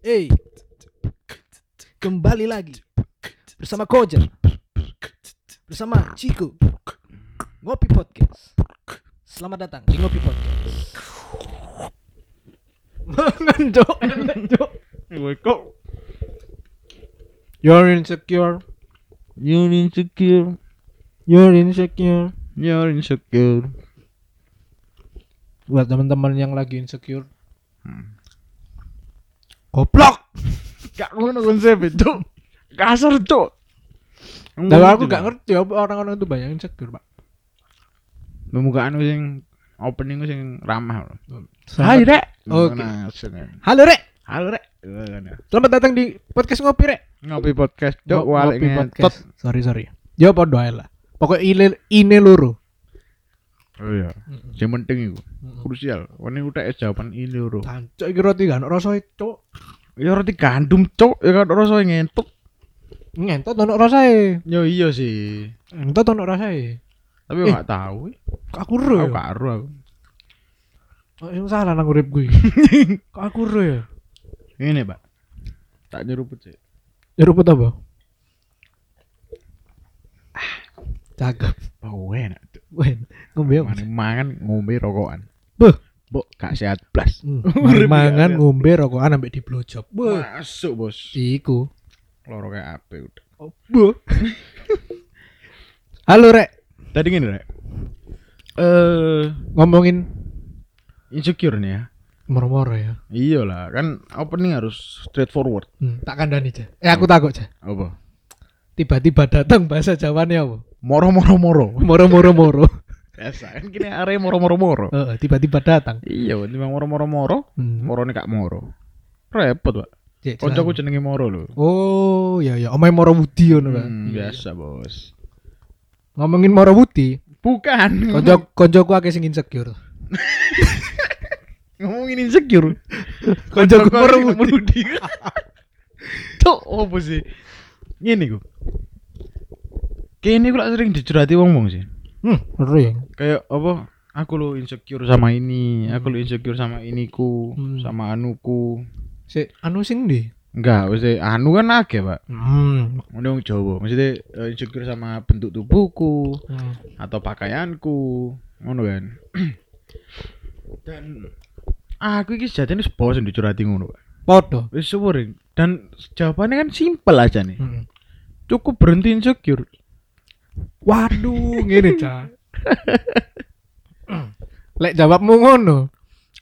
Hey, kembali lagi bersama Kojar, bersama Chico, Ngopi Podcast. Selamat datang di Ngopi Podcast. Ngendok, ngendok. kok You're insecure, you're insecure, you're insecure. you're insecure. Buat teman-teman yang lagi insecure, goblok. Gak ngono konsep itu. Kasar tuh. Tapi aku gak ngerti apa orang-orang itu banyak insecure, Pak. Pembukaan sing opening sing ramah loh. Hai, Rek. Oke. Nah. Halo, Rek. Halo Rek. Selamat datang di podcast ngopi, Rek. Ngopi podcast cok ngopi ngentot. podcast. Sorry sorry. Ya podo ae lah. Pokoknya ini ini loro. Oh iya. Sing penting iku. Krusial. Wene utek jawaban ini lho. Tancuk iki roti kan rasa cuk. Ya roti gandum cok, ya kan rasa ngentuk. Ngentot ono rasae. Yo iya sih. Ngentot ono rasae. Tapi Eh. gak tahu. Kok aku ro Aku ya? gak ero aku. Kok yang salah nang urip gue. Kok aku ro ya? Ini, Pak. Tak nyeruput sih. Ya ruput apa? Cakep. Oh, enak. Wen, ngombe apa? Mangan ngombe rokokan. Beuh. Mbok gak sehat blas. Hmm, mangan ya. ngombe rokokan ambek di blowjob. Masuk, Bos. Iku. Loro kayak apa udah. Oh, bu. Halo, Rek. Tadi gini, Rek. Eh, Ngomongin insecure nih ya. moro-moro ya. Iyalah, kan opening harus straightforward. Hmm, tak kandani, Cah. Eh, aku takut, Cah. Apa? Tiba-tiba datang bahasa Jawanya apa? Moro moro moro. Moro-moro moro. Biasa kan kini are moro moro moro. Heeh, tiba-tiba datang. Iya, timbang moro moro moro. Hmm. Moro nih kak moro. Repot, Pak. Cek, Koncoku jenenge moro lho. Oh, ya ya, omae Moro Budi ngono kan. Hmm, Iya. biasa, Bos. Ngomongin Moro Budi, Bukan. konco koncoku akeh sing insecure. Ngomongin insecure. Koncoku Koncoku Moro Budi. Cok, apa sih? Ngene ku. Kene ku lak sering dicurhati wong-wong sih. Hmm, sering. Kayak apa? Aku lo insecure sama ini, aku lo insecure sama iniku, Hmm. sama anuku. Si anu sing ndi? Enggak, maksudnya anu kan akeh, Pak. Hmm. Ngono wong Jawa. Maksudnya eh, insecure sama bentuk tubuhku Hmm. atau pakaianku, ngono kan. Dan aku iki sejatine wis bosen dicurhati ngono, Pak. Podo. Wis sering. Dan jawabannya kan simpel aja nih. Hmm. Cukup berhenti insecure. Waduh, ngene, Cah. Lek jawabmu ngono.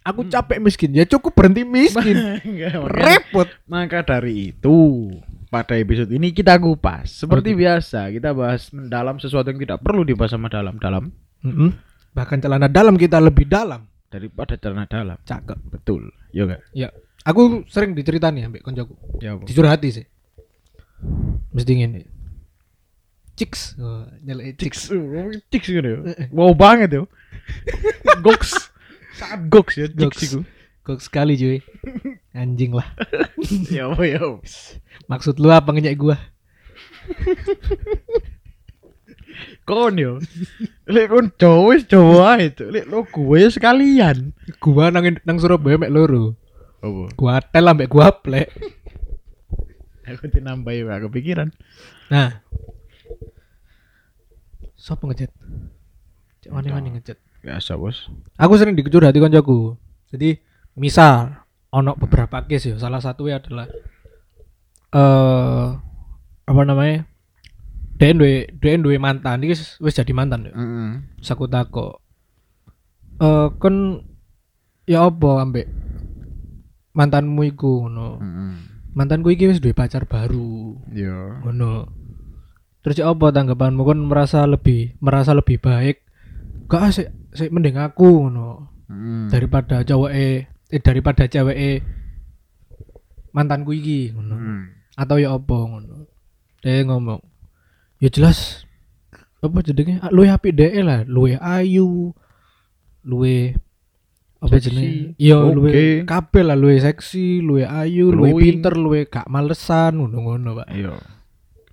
Aku capek miskin, ya cukup berhenti miskin. Enggak, makanya- Repot. Maka dari itu, pada episode ini kita kupas. Seperti Oke. biasa, kita bahas mendalam sesuatu yang tidak perlu dibahas sama dalam-dalam Mm-mm. Bahkan celana dalam kita lebih dalam. daripada celana dalam. Cakep. Betul. Yo enggak? Ya. Aku sering diceritani ambek koncoku. Ya? Dicurhati sih. Mesti ngene. Chicks, oh, nyelek chicks. Cix gitu ya. Wow banget yo. goks. Sangat goks ya Goks. Itu. Kok sekali cuy. Anjing lah. Ya apa ya. Maksud lu apa ngenyek gua? Kon yo. Lek kon wis Jawa itu. Lek lo gue sekalian. Gua nang nang Surabaya mek loro. Apa? Gua tel ambek gua plek. Aku tinambah ya gak kepikiran. Nah. Sopo ngechat? Cek wani-wani ngechat. Biasa, Bos. Aku sering dicurhati koncoku. Jadi misal ono beberapa case ya. Salah satu adalah eh apa namanya? Dia duwe mantan, iki wis- jadi mantan ya. Heeh. Terus aku takok. Eh kan ya apa ambek mantanmu iku ngono. Heeh. Mantanku iki wis duwe pacar baru. Yo. Ngono. Terus ya apa tanggapanmu kan merasa lebih merasa lebih baik. Gak sik sik mending aku ngono. Heeh. daripada cowok eh daripada cewek mantanku iki ngono Heeh. atau ya apa ngono dia ngomong ya jelas apa jenenge Ah, luwe apik dhek lah luwe ayu luwe apa jenenge iya Oke. luwe kabeh lah luwe seksi luwe ayu Glowing. pinter luwe gak malesan ngono-ngono Pak Iya.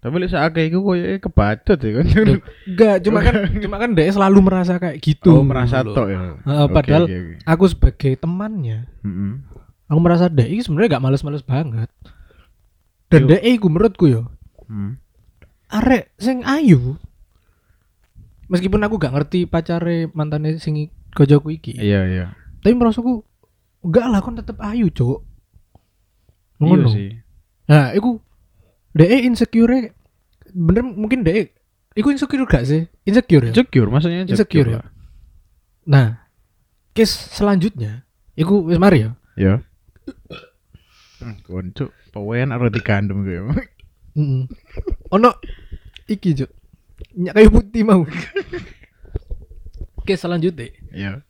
Tapi lek sakake iku koyo kebacot ya kan. Loh, enggak cuma kan cuma kan dia selalu merasa kayak gitu Oh, merasa tok ya. Oke, padahal oke, oke. aku sebagai temannya Heeh. Aku merasa dek iki sebenarnya gak males-males banget. Dan Yo. dek iku menurutku yo Hmm. arek sing ayu. Meskipun aku gak ngerti pacare mantane sing gojoku iki. Iya iya. Tapi merasaku enggak lah kon tetep ayu, Cuk. Iya Ngono. sih. Nah, iku DE insecure bener mungkin DE iku insecure gak sih? Insecure ya? Insecure maksudnya Insecure ya? Pak. Nah, case selanjutnya iku wis mari ya. Ya. Koncuk, pawean ora dikandem gue. Heeh. Ono iki, Cuk. Minyak kayu putih mau. case selanjutnya Iya.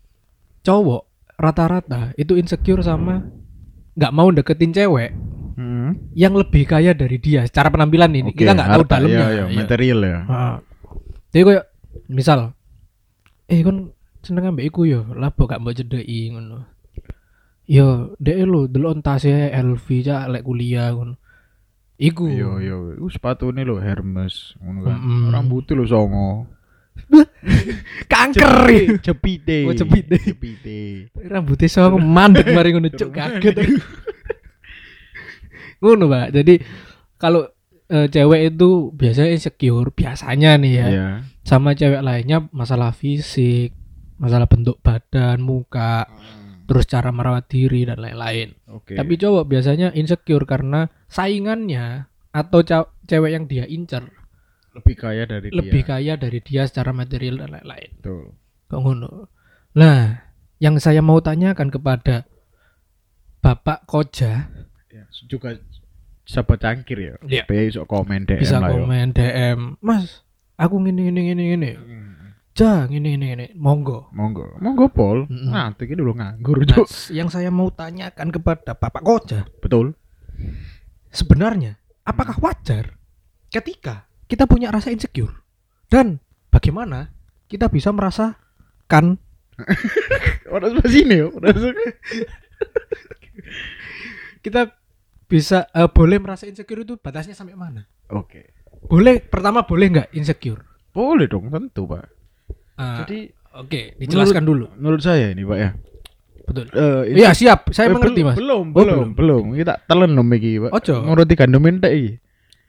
cowok rata-rata itu insecure sama nggak mau deketin cewek Hmm. yang lebih kaya dari dia secara penampilan ini Oke, kita nggak tahu dalamnya Iya, iya, Iya. material ya. Jadi kayak misal eh kon seneng ambek iku yo lapo gak mbok cedeki ngono. Yo dhek lho delok tasnya LV cak lek kuliah ngono. Iku. Iya, iya. Iku sepatune lho Hermes ngono kan. Mm-mm. Orang butuh lho songo. Kanker. Cepite. Oh, cepite. Cepite. Rambutnya sok mandek mari ngono cuk kaget. ngono, Pak. Jadi kalau eh, cewek itu biasanya insecure biasanya nih ya. Iya. Sama cewek lainnya masalah fisik, masalah bentuk badan, muka, terus cara merawat diri dan lain-lain. Oke. Tapi cowok biasanya insecure karena saingannya atau cewek yang dia incer lebih kaya dari lebih dia. kaya dari dia secara material dan lain-lain. Betul. Kok ngono? Nah, yang saya mau tanyakan kepada Bapak Koja juga sahabat cangkir ya. Iya. Be iso komen DM bisa lah yo. komen DM, Mas, aku ngene ngene ngene. Hmm. Ja, ngene ngene ngene. Monggo. Monggo. Monggo Pol. Mm-mm. Nanti iki dulu nganggur, Nah, Cuk. yang saya mau tanyakan kepada Bapak Koja, Betul. sebenarnya apakah wajar ketika kita punya rasa insecure dan bagaimana kita bisa merasakan Orang sebelah sini yo. Sebelah- kita bisa eh, boleh merasa insecure itu batasnya sampai mana? Oke. Boleh pertama boleh nggak insecure? Boleh dong, tentu, Pak. Ah, Jadi oke, dijelaskan dulu. menurut saya ini, Pak ya. Betul. Eh, Iya, siap. Saya Eh, mengerti, Mas. Belum, Oh, belum, belum. Kita telen nom iki, Pak. Ojo. Nguruti gandum entek iki.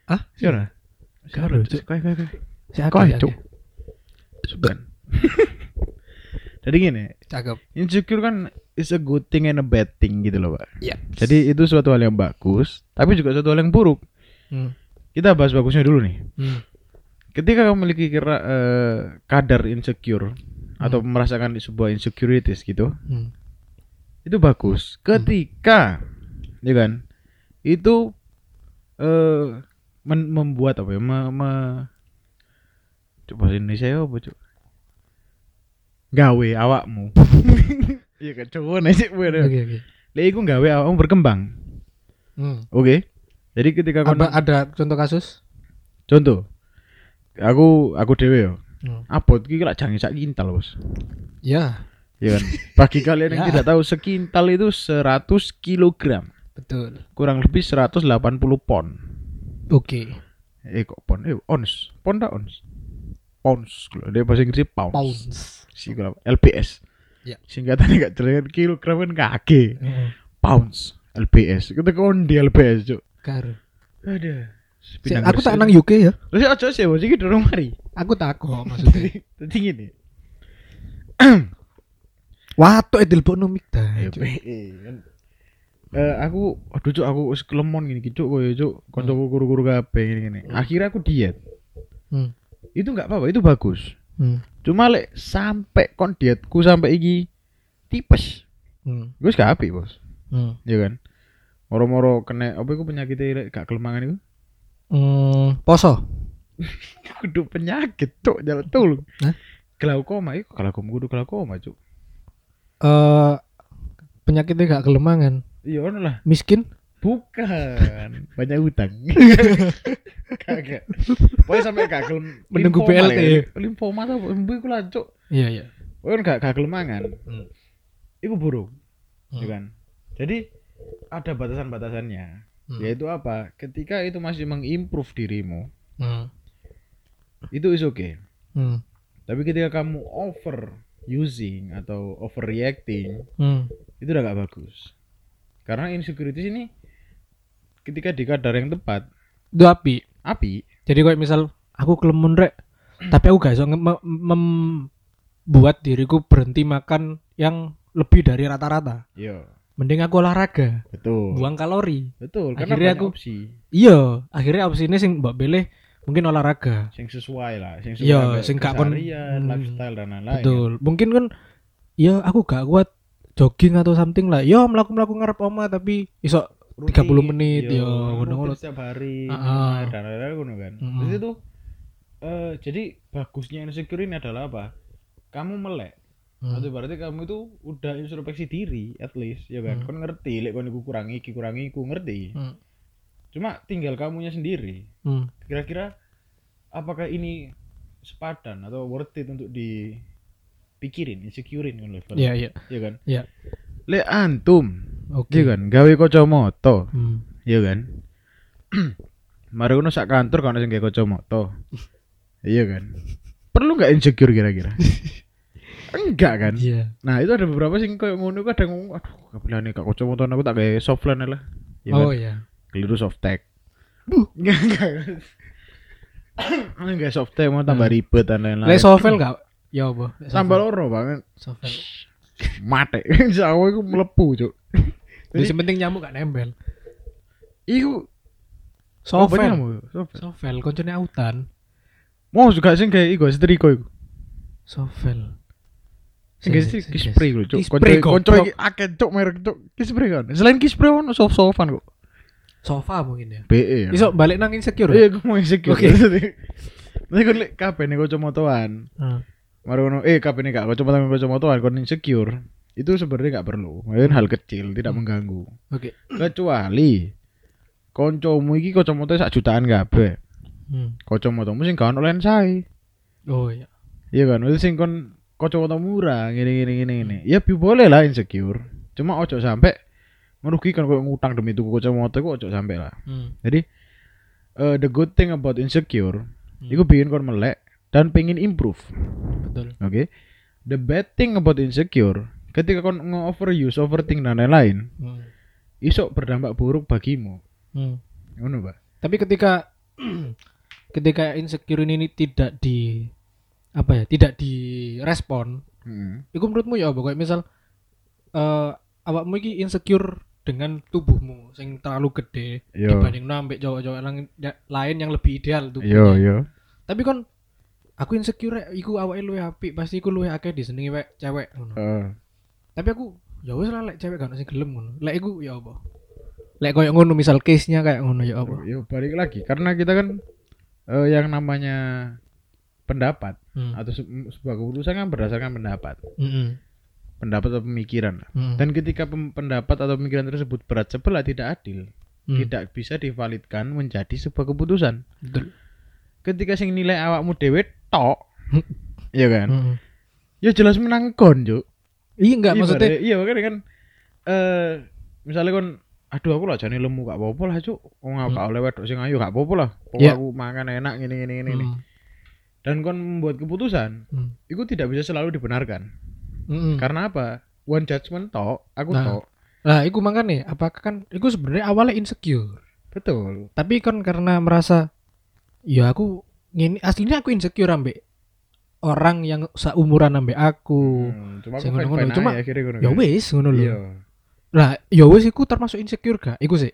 Ah, Siapa? Karo, Cuk. Kayak kayak Saya Kau Cuk. ya. Jadi gini, Cakep. insecure kan is a good thing and a bad thing gitu loh, Pak. Iya. Jadi itu suatu hal yang bagus, tapi juga suatu hal yang buruk. Hmm. Kita bahas bagusnya dulu nih. Hmm. Ketika kamu memiliki kira eh, kadar insecure atau merasakan sebuah insecurities gitu, Hmm. itu bagus. Ketika, ya kan, itu eh men- membuat apa ya? Me, me- coba Indonesia ya apa cuk? Gawe awakmu. Iya kan, coba nih sih Oke, oke. Iku gawe awakmu berkembang. Hmm. Oke. Jadi ketika kau ada contoh kasus? contoh, aku aku dewe yo. Hmm. Apa iki lak jange sak kintal, Bos. Ya, Ya kan. Bagi kalian yang Ya. tidak tahu sekintal itu 100 kilogram. betul. kurang lebih 180 pon. Oke. Eh kok pon? Eh ons. Pon tak ons? Pounds. Dia bahasa Inggris pounds. Pounds. Si kalau LPS. Ya. Singkatannya gak jelas kan kilogram kan kaki. Heeh. Pounds. LPS. Kita kon di LPS, Cuk. Karo. Ada. Aku tak nang UK ya. Sih aja sih, bos iki dorong mari. Aku tak kok maksudnya. Tadi gini. Watuk edil mik ta. Eh, eh, aku aduh cuk aku wis kelemon gini cuk koyo cuk kancaku guru-guru kabeh gini gini. Akhirnya aku diet. Hmm. Itu nggak apa-apa, itu bagus. Hmm. Cuma lek sampai kon dietku sampai iki tipes. Hmm. Gue gak apik, Bos. Hmm. Ya kan? Moro-moro kena apa iku penyakit lek gak kelemangan iku? Hmm. Poso. Kudu penyakit, cuk, jalan tulung. Hah? Glaukoma iku glaukoma kudu glaukoma, cuk. Eh penyakitnya gak kelemangan. Iya ono lah. Miskin? Bukan, banyak utang. Kagak. Pokoknya sampai gak gelem Menunggu BLT. ya. Lymphoma ta apa? Embu iku. Iya, iya. Pokoknya gak gak kelemangan. Hmm. Iku buruk. Hmm. Ya kan? Jadi ada batasan-batasannya. Hmm. Yaitu apa? Ketika itu masih mengimprove dirimu, Hmm. itu is okay. Hmm. Tapi ketika kamu over using atau overreacting, Hmm. itu udah gak bagus. Karena insecurity ini ketika di kadar yang tepat, Itu api. api. Jadi kayak misal aku kelemun rek, tapi aku gak mem- membuat diriku berhenti makan yang lebih dari rata-rata. Iya, Mending aku olahraga, betul. buang kalori. Betul, karena Akhirnya aku- opsi Iya, akhirnya opsi ini sing mbak pilih mungkin olahraga. yang sesuai lah, yang sesuai Iya, sing gak kon- Hmm. lifestyle dan lain-lain. Betul. Mungkin kan ya aku gak kuat jogging atau something lah. Yo melaku-melaku ngarep oma tapi iso Rutin, 30 menit, iya, yo, ngono-ngono. rutin setiap hari Ah, ah. dan lain-lain ngono kan. Mm-mm. Terus itu eh jadi bagusnya insecure ini adalah apa? Kamu melek Hmm. atau berarti kamu itu udah introspeksi diri at least ya kan Hmm. kon ngerti lek kon iku kurangi iki kurangi iku ngerti Hmm. cuma tinggal kamunya sendiri Hmm. kira-kira apakah ini sepadan atau worth it untuk dipikirin insecurein kan level Iya, iya. ya kan Iya. lek antum Oke. ya kan gawe kacamata Hmm. ya kan mari ngono sak kantor kan sing gawe kacamata iya kan perlu nggak insecure kira-kira enggak kan Iya. Nah itu ada beberapa sing kayak ngono kadang aduh nih kak kocok aku tak kayak softline lah. Ya oh kan? iya. Keliru soft tag. Enggak enggak. Enggak soft tag mau tambah Hmm. ribet dan lain-lain. Lek sovel gak? Ya apa? Tambah loro banget. sovel. Mate. Jawa iku mlebu, Cuk. Jadi penting nyamuk gak nempel. Iku Sovel. Sovel. Sovel. Koncone autan. Mau juga sing kayak iku setrika iku. Sovel. Sing kayak kispray lho, Cuk. Konco iki akeh Cuk merek Cuk. Kispray kan. Selain kispray ono soft-softan kok. Sofa mungkin ya. BE. ya. Iso balik nang insecure. Iya, aku mau insecure. Oke. Nanti kan lek kabeh nih kacamataan. Hmm. Mari ngono, eh kabeh nih gak kacamataan kacamataan kon insecure. Itu sebenarnya gak perlu. Mungkin hal kecil, tidak Hmm. mengganggu. Oke. Kecuali koncomu iki kacamata sak jutaan kabeh. Hmm. Kacamatamu sing gak ono lensae. Oh iya. Iya kan, itu sing kon kacamata murah ngene ngene ngene ngene. Ya bi boleh lah insecure. Cuma ojo sampai merugikan kok ngutang demi tuku kacamata kok ojo sampai lah. Hmm. Jadi eh, the good thing about insecure Hmm. Iku bikin kon melek dan pengen improve. Betul. Oke. The bad thing about insecure, ketika kon nge-overuse, overthink dan lain-lain, Hmm. iso berdampak buruk bagimu. Hmm. Ngono, Pak. Tapi ketika ketika insecure ini tidak di apa ya, tidak direspon, Heeh. iku menurutmu ya apa? Kayak misal eh awakmu iki insecure dengan tubuhmu sing terlalu gede Yo. dibanding ambek cowok-cowok ya- lain yang lebih ideal tubuhnya. Yo yo. Tapi kon aku insecure iku awake luwih apik, pasti iku luwih akeh disenengi wek cewek ngono. Heeh. Tapi aku ya wis lah lek cewek gak sing gelem ngono. Lek iku ya apa? Lek koyo ngono misal case-nya kayak ngono ya apa? Yo balik lagi karena kita kan eh, yang namanya pendapat Hmm. atau se- sebuah keputusan kan berdasarkan pendapat. Heeh. Pendapat atau pemikiran. Hmm. Dan ketika pem- pendapat atau pemikiran tersebut berat sebelah tidak adil, Hmm. tidak bisa divalidkan menjadi sebuah keputusan. Betul. ketika sing nilai awakmu dhewe tok iya kan Hmm. ya jelas menang kon juk Iya enggak Iya, maksudnya iya makanya kan eh misalnya kon aduh aku lah jane lemu gak apa-apa lah cuk wong aku Hmm. gak oleh wedok sing ayu gak apa-apa lah Pokoknya Iya. aku makan enak gini gini gini gini. Hmm. dan kon membuat keputusan Hmm. itu tidak bisa selalu dibenarkan Hmm. karena apa one judgment tok aku Nah. tok Nah, iku makanya apakah kan iku sebenarnya awalnya insecure. betul Tapi kan karena merasa ya aku ngini aslinya aku insecure ambek orang yang seumuran ambek aku. Hmm, cuma Sing fine-fine cuma ngono Ya kan. wis ngono lho. iya Lah, ya wis iku termasuk insecure gak? Iku sih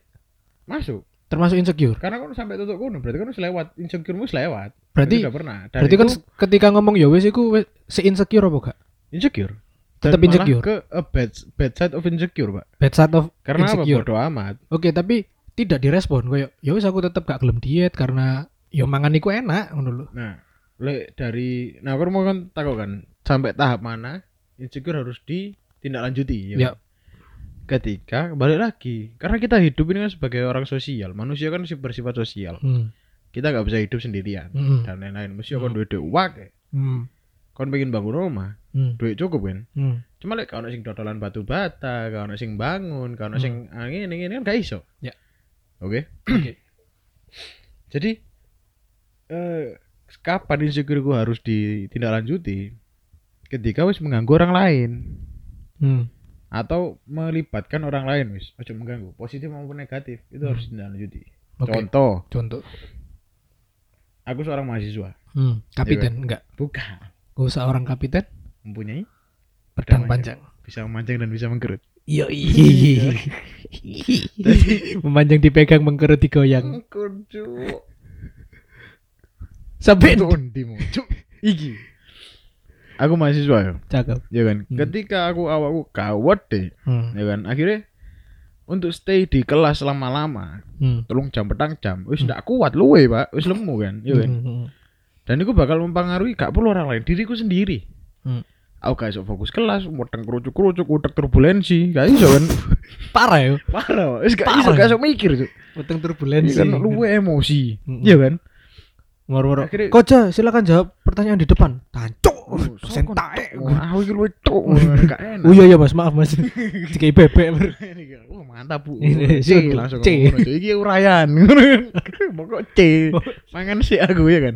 masuk termasuk insecure. karena kon sampai tutup kono berarti kon wis lewat insecuremu wis lewat Berarti udah pernah Dan berarti kan ketika ngomong ya wis iku wis se insecure apa gak? insecure Tetap insecure. ke a bad bad side of insecure pak Bad side of karena Insecure. apa bodo amat Oke, tapi tidak direspon kayak ya wis aku tetap gak gelem diet karena ya mangan iku enak ngono lho. nah le dari nah aku mau kan takut kan sampai tahap mana insecure harus ditindaklanjuti ya Ya. kan? ketika balik lagi karena kita hidup ini kan sebagai orang sosial manusia kan bersifat sosial Hmm. kita nggak bisa hidup sendirian Hmm. dan lain-lain mesti kon Hmm. duit duit uang Hmm. kon pengen bangun rumah Hmm. duit cukup kan Hmm. cuma lek kalau sing dodolan batu bata kalau sing bangun kalau sing angin ini ini kan gak iso Ya. oke Oke. jadi eh kapan insecure gue harus ditindaklanjuti ketika wis mengganggu orang lain Hmm. atau melibatkan orang lain wis ojo mengganggu positif maupun negatif itu harus ditindaklanjuti Oke. contoh Contoh. aku seorang mahasiswa Hmm. Kapiten enggak. bukan Gue seorang kapiten mempunyai pedang panjang. bisa memancing dan bisa mengkerut Iya Memanjang dipegang mengkerut digoyang. kudu Sampai ndimu cuk. Iki. Aku mahasiswa ya cakep. ya kan? Hmm. ketika aku awakku kawat deh. Hmm. ya kan? Akhirnya untuk stay di kelas lama-lama Hmm. telung jam petang jam wis ndak kuat luwe pak. Wis lemu kan? Ya kan? Hmm. dan itu bakal mempengaruhi gak perlu orang lain diriku sendiri. Hmm. aku gak iso fokus kelas mudeng kerucuk-kerucuk utek turbulensi gak iso kan? Parah ya. parah wis gak iso gak iso mikir tuh Iya turbulensi. kan? Luwe emosi. Iya kan Moro-moro. Koja, silakan jawab pertanyaan di depan. Tancuk. Taek. Cuk. Wah, aku iki luwe cuk enak Oh iya iya Mas, maaf Mas. Dikai bebek. Wah, mantap bu C langsung C. iki urayan pokok C mangan sih aku ya kan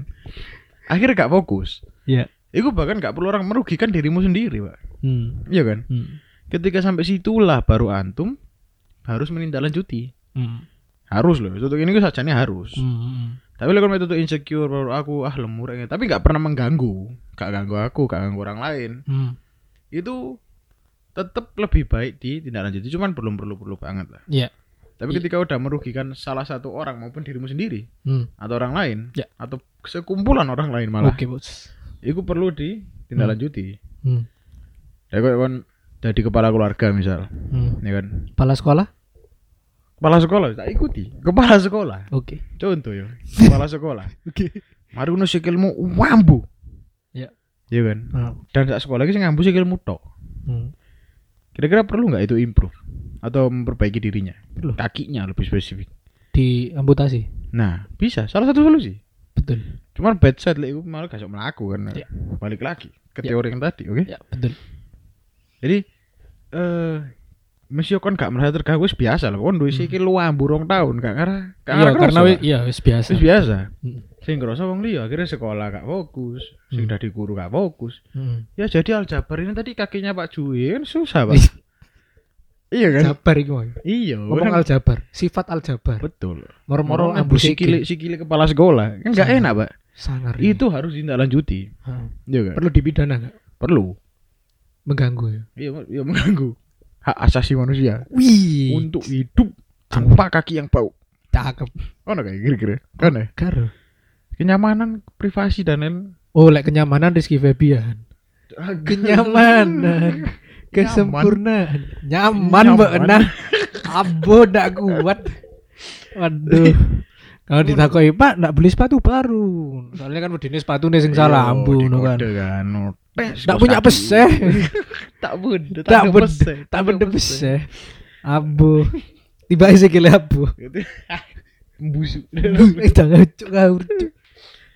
akhirnya gak fokus Iya. Iku bahkan gak perlu orang merugikan dirimu sendiri, Pak. Hmm. Iya kan? Hmm. Ketika sampai situlah baru antum harus menindaklanjuti. Hmm. Harus loh. Untuk ini sajane harus. Hmm. Tapi kalau itu insecure baru aku ah lemur ini. Tapi gak pernah mengganggu. Gak ganggu aku, gak ganggu orang lain. Hmm. Itu tetap lebih baik ditindaklanjuti. Cuman belum perlu-perlu banget lah. Iya. Tapi Iya. ketika udah merugikan salah satu orang maupun dirimu sendiri Hmm. atau orang lain Ya. atau sekumpulan orang lain malah, Oke, Bos. itu perlu ditindaklanjuti. Hmm. Ya kok kon jadi kepala keluarga misal, Hmm. ya kan? Kepala sekolah? Kepala sekolah tak ikuti. Kepala sekolah. Oke. Contoh ya. Kepala sekolah. Oke. Mari ngono sikilmu wambu. Ya. Iya kan? Hmm. Dan sak sekolah iki sing ngambu sikilmu tok. Hmm. Kira-kira perlu nggak itu improve atau memperbaiki dirinya? Perlu. Kakinya lebih spesifik. Di amputasi. Nah, bisa. Salah satu solusi. Betul. Cuman bad side lek malah gak iso melaku kan. Ya. Balik lagi ke Ya. teori yang tadi, oke? Ya, betul. Jadi eh mesti kon gak merasa terganggu wis biasa loh. Kon duwe Hmm. sikil wambu rong tahun gak ngarah. Gak Iya, karena iya wis biasa. Wis biasa. Hmm. Sing ngerasa wong liya akhirnya sekolah gak fokus, sing Hmm. dadi guru gak fokus. Hmm. Ya jadi aljabar ini tadi kakinya Pak Jui kan susah, Pak. iya kan? Jabar iku. Iya, Ngomong kan? aljabar, sifat aljabar. betul. Moro-moro Moro ambu sikile sikil. sikile kepala sekolah. Kan gak enak, Pak. Sangar. Itu harus ditindaklanjuti. Hmm. Iya kan? Perlu dipidana enggak? Perlu. Mengganggu ya. Iya, iya mengganggu hak asasi manusia Wih. untuk hidup tanpa kaki yang bau. Cakep. Oh, kayak kira-kira. Kan ya? Karo. Kenyamanan, privasi dan lain. Oh, lek kenyamanan Rizky Febian. Kenyamanan. Kesempurnaan. Nyaman, Mbak. Nah. Abo ndak kuat. Waduh. Kalau ditakoi Pak, ndak beli sepatu baru. Soalnya kan wedine sepatu nih sing salah ambu no kan. Kan. Kos punya peseh. tak beda, Tak peseh, tak ada beda peseh. Abu. Tiba sih kile abu. Busuk. Jangan cuk ngawur, Cuk.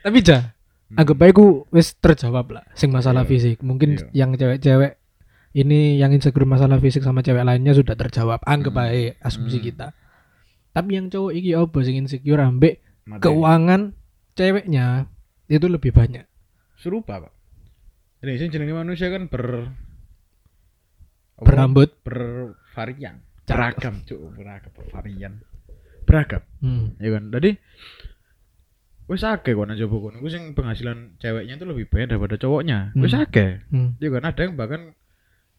Tapi ja, anggap baik ku wis terjawab lah sing masalah Iya. fisik. Mungkin Iya. yang cewek-cewek ini yang insecure masalah fisik sama cewek lainnya sudah terjawab. Anggap Hmm. baik asumsi Hmm. kita. Tapi yang cowok iki apa sing insecure ambek keuangan ceweknya itu lebih banyak. serupa, Pak. Ini sing jenenge manusia kan ber? Berambut. bervarian. Beragam, cuk, beragam, bervarian. Beragam. Hmm. ya kan tadi wis akeh kok nang jowo kono Ku sing penghasilan ceweknya itu lebih banyak daripada cowoknya wis Hmm. akeh Hmm. ya kan ada yang bahkan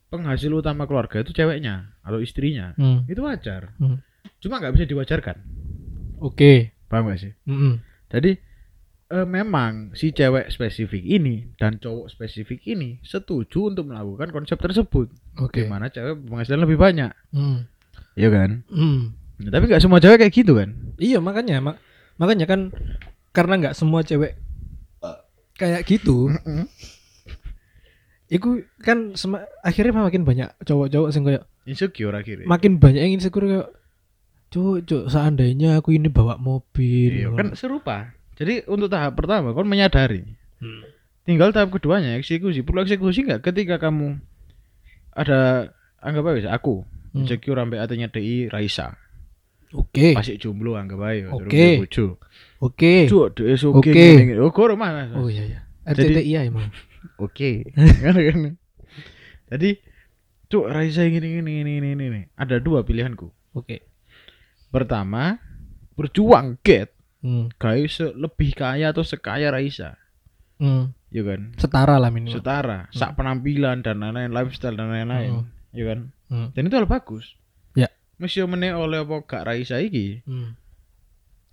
penghasil utama keluarga itu ceweknya atau istrinya Hmm. itu wajar Hmm. cuma nggak bisa diwajarkan Oke. paham gak sih Mm-mm. jadi eh, memang si cewek spesifik ini dan cowok spesifik ini setuju untuk melakukan konsep tersebut Oke. di mana cewek penghasilan lebih banyak Hmm. ya kan Hmm. Nah, tapi nggak semua cewek kayak gitu kan Iya makanya mak makanya kan karena nggak semua cewek eh, kayak gitu. Iku kan sema- akhirnya makin banyak cowok-cowok sing kayak insecure akhirnya makin banyak yang insecure kayak cuk cuk seandainya aku ini bawa mobil Iya, kan serupa. Jadi untuk tahap pertama kan menyadari. Hmm. Tinggal tahap keduanya eksekusi. Perlu eksekusi nggak ketika kamu ada anggap aja aku Hmm. insecure sampai artinya DI Raisa. Oke Masih jomblo anggap aja. Oke. bojo. oke Cuk, DI oke. Oke. Oh, goro Mas. oh iya iya RTTI ya emang Oke. Kan, kan. Jadi Cuk, Raisa gini gini gini gini gini. Ada dua pilihanku. Oke. Pertama, berjuang get Hmm. guys lebih kaya atau sekaya Raisa. Hmm. Ya kan? Setara lah minimal. Setara, sak penampilan dan lain-lain, lifestyle dan lain-lain. Hmm. Ya kan? Hmm. Dan itu hal bagus. Ya. Mesti meneh oleh apa gak Raisa iki. Hmm.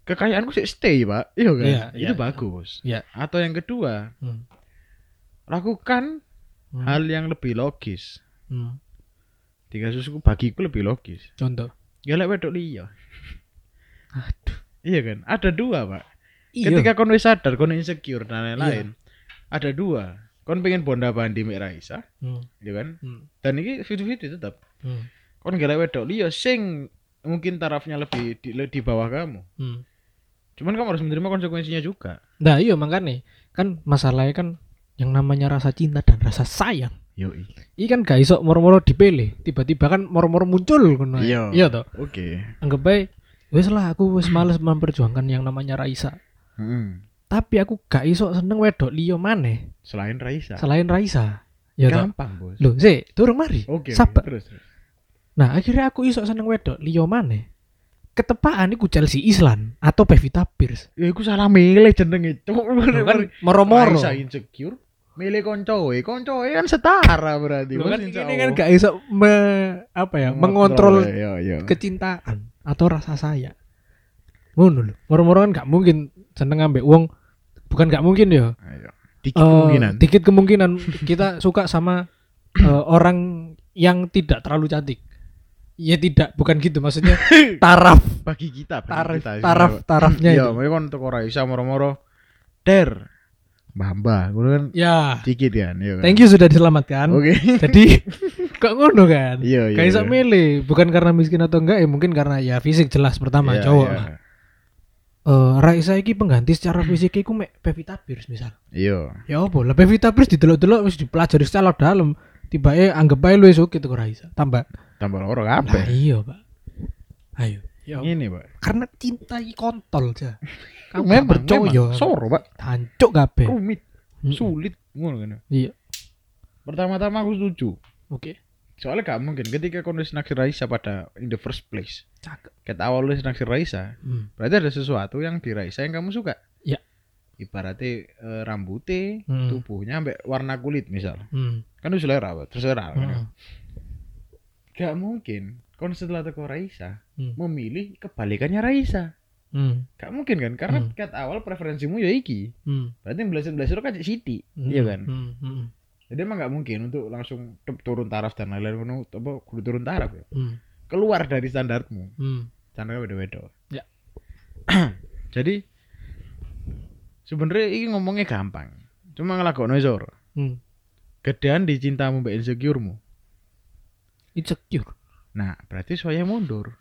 Kekayaanku sih stay, Pak. Iya kan? Iya, itu iya, bagus. iya. Atau yang kedua, Hmm. lakukan Hmm. hal yang lebih logis. Hmm. Tiga susuku bagiku lebih logis. Contoh. Ya lek wedok liya. Aduh. Iya kan? Ada dua, Pak. Iya. Ketika kon wis sadar kon insecure dan lain-lain. Ada dua. Kon pengen bonda bandi mek Raisa, Hmm. ya kan? Hmm. Dan ini video-video tetap. Hmm. Kon gak wedok liya sing mungkin tarafnya lebih di, di bawah kamu. Hmm. Cuman kamu harus menerima konsekuensinya juga. Nah, iya makanya kan masalahnya kan yang namanya rasa cinta dan rasa sayang. Yoi. Ini kan gak iso moro-moro dipilih, tiba-tiba kan moro-moro muncul ngono. Iya. Iya toh. Oke. Anggap baik wes lah aku wes males memperjuangkan yang namanya Raisa. Hmm. Tapi aku gak iso seneng wedok liyo maneh Selain Raisa. selain Raisa. Ya toh. Gampang, Bos. Loh, sih, turun mari. Oke. oke. Sabar. Terus, terus. Nah, akhirnya aku iso seneng wedok liyo maneh. Ketepaan iku Chelsea Islan atau Pevita Pierce. Ya iku salah milih jenenge, kan moro-moro. Raisa insecure. Milih koncoe, koncoe kan setara berarti. Loh, kan ini kan gak iso me, apa ya, mengontrol ya, ya. kecintaan atau rasa sayang. Ngono lho. Moro-moro kan gak mungkin seneng ambek wong bukan gak mungkin ya. Ayo. Dikit Eh, kemungkinan. dikit kemungkinan kita suka sama eh, orang yang tidak terlalu cantik. Ya tidak, bukan gitu maksudnya taraf bagi kita, bagi taraf kita. taraf tarafnya Iya, itu. makanya kan teko Raisa moro-moro der. Mbah-mbah, ngono kan Ya, dikit kan, iya kan. thank you sudah diselamatkan. Oke. Jadi kok ngono kan? Iya, iya. Iso iya. milih, bukan karena miskin atau enggak ya mungkin karena ya fisik jelas pertama Iya, cowok iya. lah. Eh, Raisa iki pengganti secara fisik iku mek Pevita Pierce misal. Iya. Ya apa lah Pevita Pierce didelok-delok wis dipelajari secara dalam. Tiba eh anggap ae luwes oke tuh Raisa. Tambah. Tambah loro kabeh. iya, Pak. Ayo. Ya Ini, Pak. karena cinta iki kontol aja. Kamu Memang, percaya. Soro, Pak. Hancuk kabeh. Rumit, sulit ngono kan. Iya. Pertama-tama aku setuju. Oke. Soalnya gak mungkin ketika kau wis naksir Raisa pada in the first place. Cakep. Awal wis naksir Raisa, Hmm. berarti ada sesuatu yang di Raisa yang kamu suka. Iya. Ibaratnya eh, rambutnya, Hmm. tubuhnya, ambek warna kulit misal. Hmm. Kan itu selera, terserah. kan. Hmm. Gak mungkin kon setelah teko Raisa Hmm. memilih kebalikannya Raisa. Hmm. Gak mungkin kan? Karena Hmm. ket awal preferensimu ya iki. Hmm. Berarti belajar belajar kan Siti, Hmm. iya kan? Hmm. Hmm. Jadi emang gak mungkin untuk langsung turun taraf dan lain-lain ngono apa kudu turun taraf ya. Hmm. Keluar dari standarmu. Hmm. Standarnya beda-beda. Ya. Jadi sebenarnya ini ngomongnya gampang. Cuma ngelakokno isor. Hmm. Gedean di cintamu mbak insecuremu. Insecure. Nah, berarti saya mundur.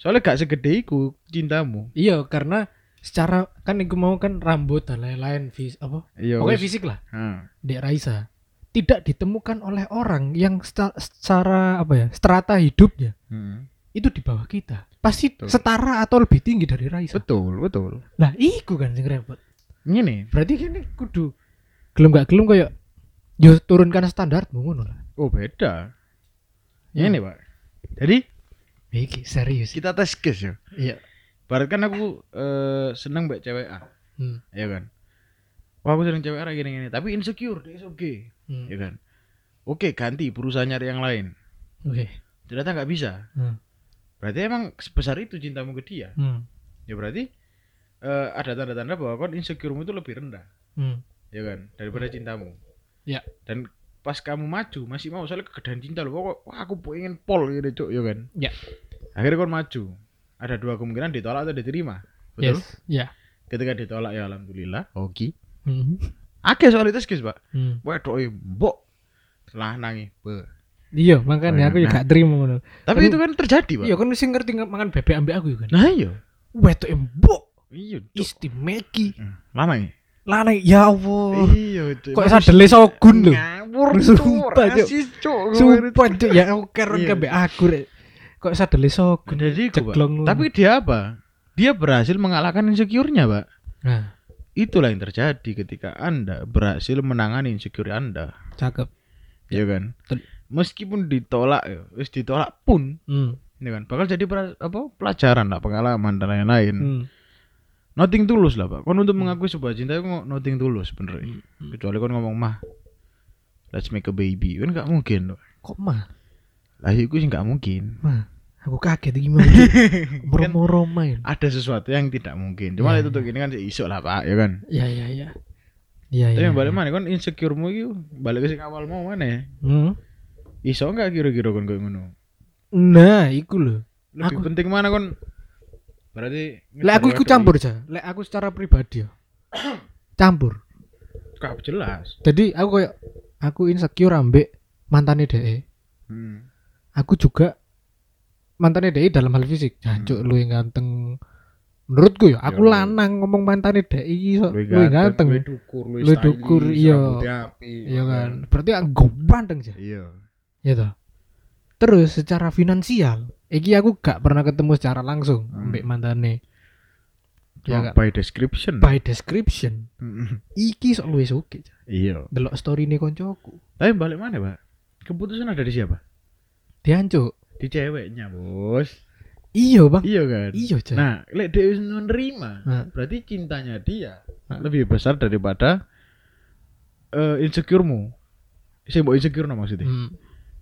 Soalnya gak segede iku cintamu. Iya, karena secara kan iku mau kan rambut dan lain-lain vis apa? Iya. Pokoknya fisik lah. Ha. Dek Raisa tidak ditemukan oleh orang yang secara apa ya strata hidupnya Hmm. itu di bawah kita pasti Betul. setara atau lebih tinggi dari Raisa Betul, betul. lah iku kan sing repot Ini. berarti ini kudu gelem gak gelem kayak yo turunkan standarmu ngono lah Oh, beda. Ya. Ini, Pak. Jadi iki serius kita tes case ya. iya Barat kan aku eh, seneng mbak cewek A, hmm. ya kan. Wah aku seneng cewek gini gini, tapi insecure, dia oke, hmm. ya kan. Oke ganti berusaha nyari yang lain. oke Ternyata nggak bisa. Hmm. Berarti emang sebesar itu cintamu ke dia. hmm. Ya berarti eh, ada tanda-tanda bahwa kon insecuremu itu lebih rendah, hmm. ya kan, daripada cintamu. Ya. Dan pas kamu maju masih mau soalnya kegedean cinta loh pokok wah aku pengen pol gitu cuk ya kan Ya. akhirnya kon maju ada dua kemungkinan ditolak atau diterima betul yes ya ketika ditolak ya alhamdulillah oke hmm. Akeh soal itu guys, Pak. hmm. Waduh, mbok lah nangi. Be. iya makanya aku juga gak terima ngono Tapi itu kan terjadi, Pak. iya kan sing ngerti mangan bebek ambek aku ya kan Nah, iya. wetok embok Iya, Cuk. istimeki Lama ya? Lana ya Allah. Iya. Kok sadele sogun lho. Ngawur, Sumpah, Cuk. Sumpah Cuk, ya aku keren Iya. kabeh aku rek. Kok sadele sogun. Jadi. Tapi dia apa? Dia berhasil mengalahkan insecure-nya, Pak. nah, Itulah yang terjadi ketika Anda berhasil menangani insecure Anda. cakep. Iya kan? Betul. meskipun ditolak ya, wis ditolak pun Hmm. ini kan bakal jadi apa pelajaran lah pengalaman dan lain-lain. Hmm. Nothing tulus lah pak. Kon untuk mengakui sebuah cinta itu nothing tulus bener. Hmm. Kecuali kon ngomong mah, let's make a baby kan nggak mungkin. Kok mah? Lah itu sih nggak mungkin. Mah. Aku kaget gimana? Moro-moro main. Ada sesuatu yang tidak mungkin. Cuma Ya, itu tuh gini kan iso lah pak, ya kan. Iya iya iya. Iya Tapi iya. yang balik mana kan insecuremu itu balik ke sing awal mau mana ya? Hmm. Iso nggak kira-kira kon kayak ngono? Nah, iku lho. Lebih Aku- penting mana kon? Berarti Lek aku ikut campur aja. Lek aku secara pribadi ya. Campur. Kau jelas. Jadi aku kayak aku insecure ambek mantane DE. Hmm. Aku juga mantane DE dalam hal fisik. Jancuk lu yang ganteng. Menurutku ya, aku Ya, lanang ngomong mantane DE iki so, lu yang ganteng. luwih dukur, stylish, dukur, iya. Iya kan. Berarti aku ganteng sih. Iya. Ya toh. Terus secara finansial, iki aku gak pernah ketemu secara langsung Hmm. ambek mantane. Ya kan? by description. By description, Mm-mm. iki sok luwes oke. Iya. Delok story nih koncoku. Tapi balik mana, Pak? Keputusan ada di siapa? Diancuk. Di ceweknya, Bos. Iya, Bang. Iya kan? Iya, Cak. Nah, lek dia wis menerima, Nah. berarti cintanya dia Nah. lebih besar daripada eh insecuremu. Sing mbok insecure no maksudnya. Hmm.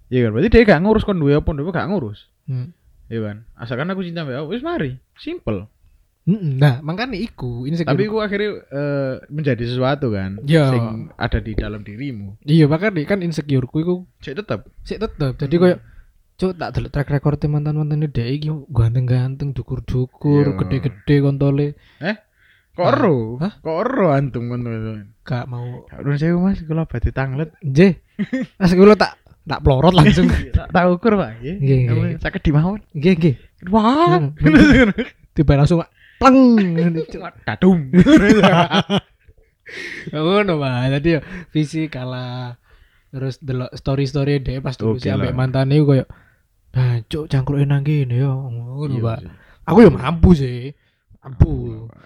Iya kan? Berarti dia gak ngurus kon duwe apa duwe gak ngurus. Hmm. Iya kan? Asalkan aku cinta mbak wis mari. Simple. Mm-mm. Nah, makanya iku insecure. Tapi aku akhirnya eh, menjadi sesuatu kan Ya. sing ada di dalam dirimu. iya makanya kan insecureku iku Saya tetap sik tetep. Jadi koyo Cuk tak delok track record mantan-mantan dhek iki ganteng-ganteng, dukur-dukur, Iya. gede-gede kontole. kok Ah. ero, Hah? kok ero antum kon teman. Gak mau. Urun saya mas, kalau bati tanglet, Nggih. Mas kula tak tak plorot langsung. tak tak ukur pak, ya. Nggih, nggih. Sakit di mawon. Nggih, nggih. Wah. Tiba langsung pleng. Dadum. Ngono, Pak. Tadi ya visi kalah terus delok story-story dhek pas lah. mantane iku koyo Nah, cuk cangkruk nang kene yo. Ngono, Iya Pak. sih. Aku ya mampu sih. Mampu.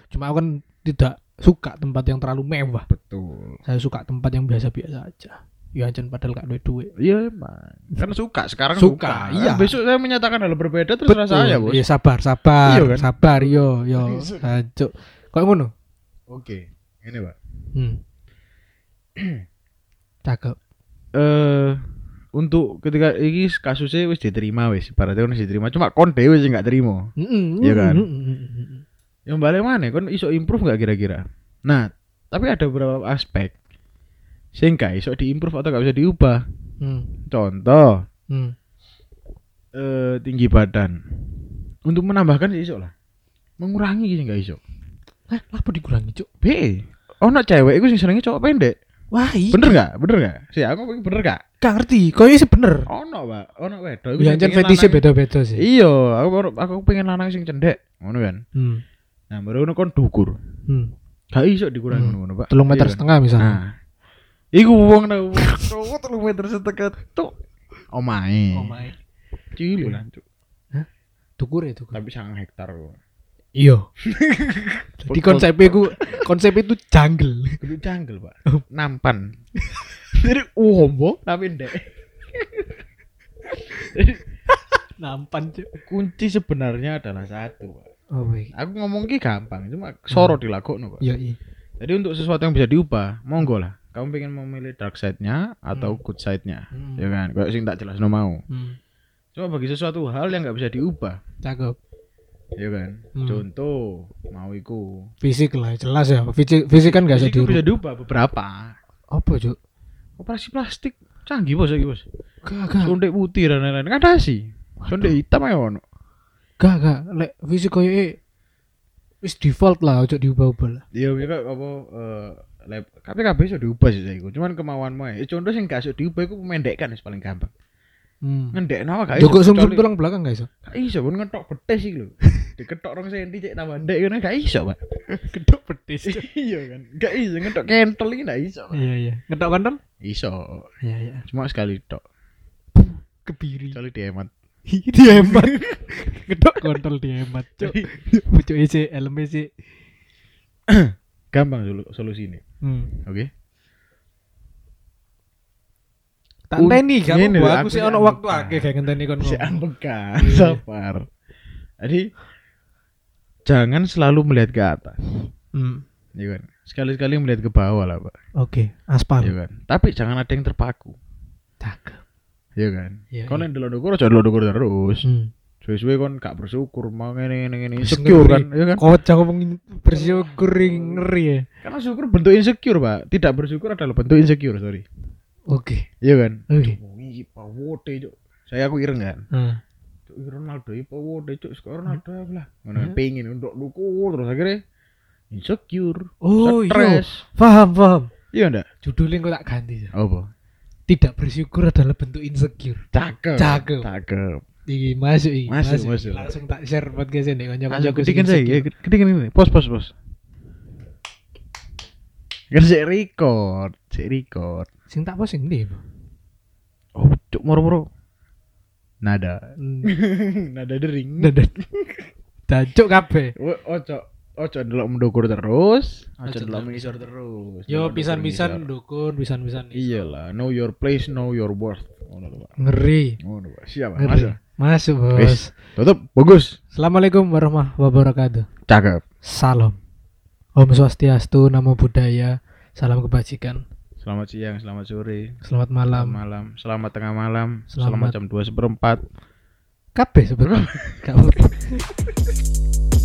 Cuma aku kan tidak suka tempat yang terlalu mewah. Betul. Saya suka tempat yang biasa-biasa aja. Ya ancen padahal gak duit duit. Iya emang. Kan suka sekarang Suka, suka. iya. Besok saya menyatakan hal berbeda terus saya bos. Iya sabar, sabar, Iya kan? sabar yo yo. Cuk. Kok ngono? Oke, ini pak. Hmm. Cakep. Eh untuk ketika ini kasusnya wis diterima wis, ibaratnya wis diterima. Cuma kon dhewe sing gak terima. Mm-mm, Iya kan? Yang balik mana? Kon iso improve gak kira-kira? Nah, tapi ada beberapa aspek sing gak iso diimprove atau gak bisa diubah. Hmm. Contoh, Hmm. eh tinggi badan. Untuk menambahkan sih iso lah. Mengurangi sih gak iso. Hah, apa dikurangi, Cuk? B. Ono cewek iku sing senenge cowok pendek. Wah, iya. Bener gak? Bener gak? Si aku pengen bener gak? Gak ngerti. Kayaknya sih bener. Ono, Pak. Ono wedok. Ya ancen fetishnya beda-beda sih. Iya, aku baru- aku pengen lanang sing cendek, ngono kan. Hmm. Nah, baru ngono kon dukur. Hmm. Gak iso dikurangi Hmm. ngono, Pak. Telung meter Iya kan? setengah misalnya. Nah. Iku wong nang cowok telung meter setengah. Omae. Oh my. Cilik lah, Cuk. Tukur ya tukur. Tapi sangat hektar kok. Iya. Jadi konsepnya ku konsep itu jungle. Kudu jungle, Pak. Nampan. Jadi umbo tapi ndek. Nampan cuy. Kunci sebenarnya adalah satu, Pak. Oh my. Aku ngomong ki gampang, cuma soro dilakokno, Pak. Iya iya. Jadi untuk sesuatu yang bisa diubah, monggo lah. Kamu pengen memilih dark side-nya atau good side-nya, Hmm. ya kan? Kayak sing tak jelas no mau. Hmm. Cuma bagi sesuatu hal yang nggak bisa diubah, Cakep. Ya kan? Hmm. Contoh, mau iku. Fisik lah jelas ya. Fisik fisik kan gak bisa Fisik itu bisa diubah beberapa. Apa cuy? Operasi plastik canggih bos lagi bos. Gak gak Sonde putih dan lain-lain. Kan ada sih. Sonde hitam ya ono. gak gak. Lek fisik koyo e wis default lah ojo diubah-ubah lah. Iya, ya kok apa eh lab tapi kabeh iso diubah sih saya Cuman kemauanmu ya. Contoh sing gak iso diubah iku memendekkan wis paling gampang. Hmm. Ngendek nawa gak iso. Joko sumsum kecuali- tulang belakang gak iso. Gak iso pun ngetok betes iki lho. Diketok rong senti cek tambah ndek ngono gak iso, Pak. Kedok petis. iya kan. Gak iso ngetok kentel iki gak iso. Iya iya. Ngetok kontol? Iso. Iya iya. Cuma sekali tok. Kebiri. Kecuali dihemat. dihemat. Ngedok kontol dihemat. Cuk. Pucuk isi helm isi. Gampang solu solusi ini. Hmm. Oke. Tak gak ngene apa lho, aku sih sih ono waktu akeh kayak ngenteni kon si ngomong. ambekan Iya. sabar jadi jangan selalu melihat ke atas Hmm. ya kan sekali-sekali melihat ke bawah lah pak Oke, aspal. ya kan tapi jangan ada yang terpaku Cakep. ya kan Iya, kau iya. yang delok dukur jangan delok dukur terus Hmm. suwe-suwe kon gak bersyukur mau ngene ngene ngene insecure kan ya kan Kocak ngomong bersyukur ngeri ya. karena syukur bentuk insecure pak tidak bersyukur adalah bentuk insecure sorry Oke. iya kan Oke. pawote cuk saya aku ireng kan Nah. Cuk, Ronaldo iki pawote cuk sekarang Ronaldo aku lah ngono Hmm. pengen untuk dukur terus akhirnya insecure Oh iya. stres Paham, paham. iya ndak Judulnya kok tak ganti ya. apa Tidak bersyukur adalah bentuk insecure. cakep Cakep. cakep Iki masuk iki. Masuk, masuk. Langsung tak share podcast ini kanca-kanca. Ayo ketikin saya, ya, ketikin ini. Pos, pos, pos. Kan record, saya record. Sing tak posting ndi? Bro? Oh, cuk moro-moro. Nada. Nada dering. Dadah. Dacuk kabeh. Wo- Ojo, ojo delok mendukur terus, ojo delok mengisor terus. Yo pisan-pisan mengisor. dukun, pisan-pisan. Iyalah, know your place, know your worth. Ngeri. Ngono, Pak. Siap, Pak. Ngeri. Masuk. Masuk, Bos. Wis. Tutup, bagus. Assalamualaikum warahmatullahi wabarakatuh. Cakep. Salam. Om Swastiastu, Namo Buddhaya, salam kebajikan. Selamat siang, selamat sore, Selamat selamat malam. malam, selamat tengah malam, Selamat- selamat jam 2 seperempat. Kabeh apa-apa.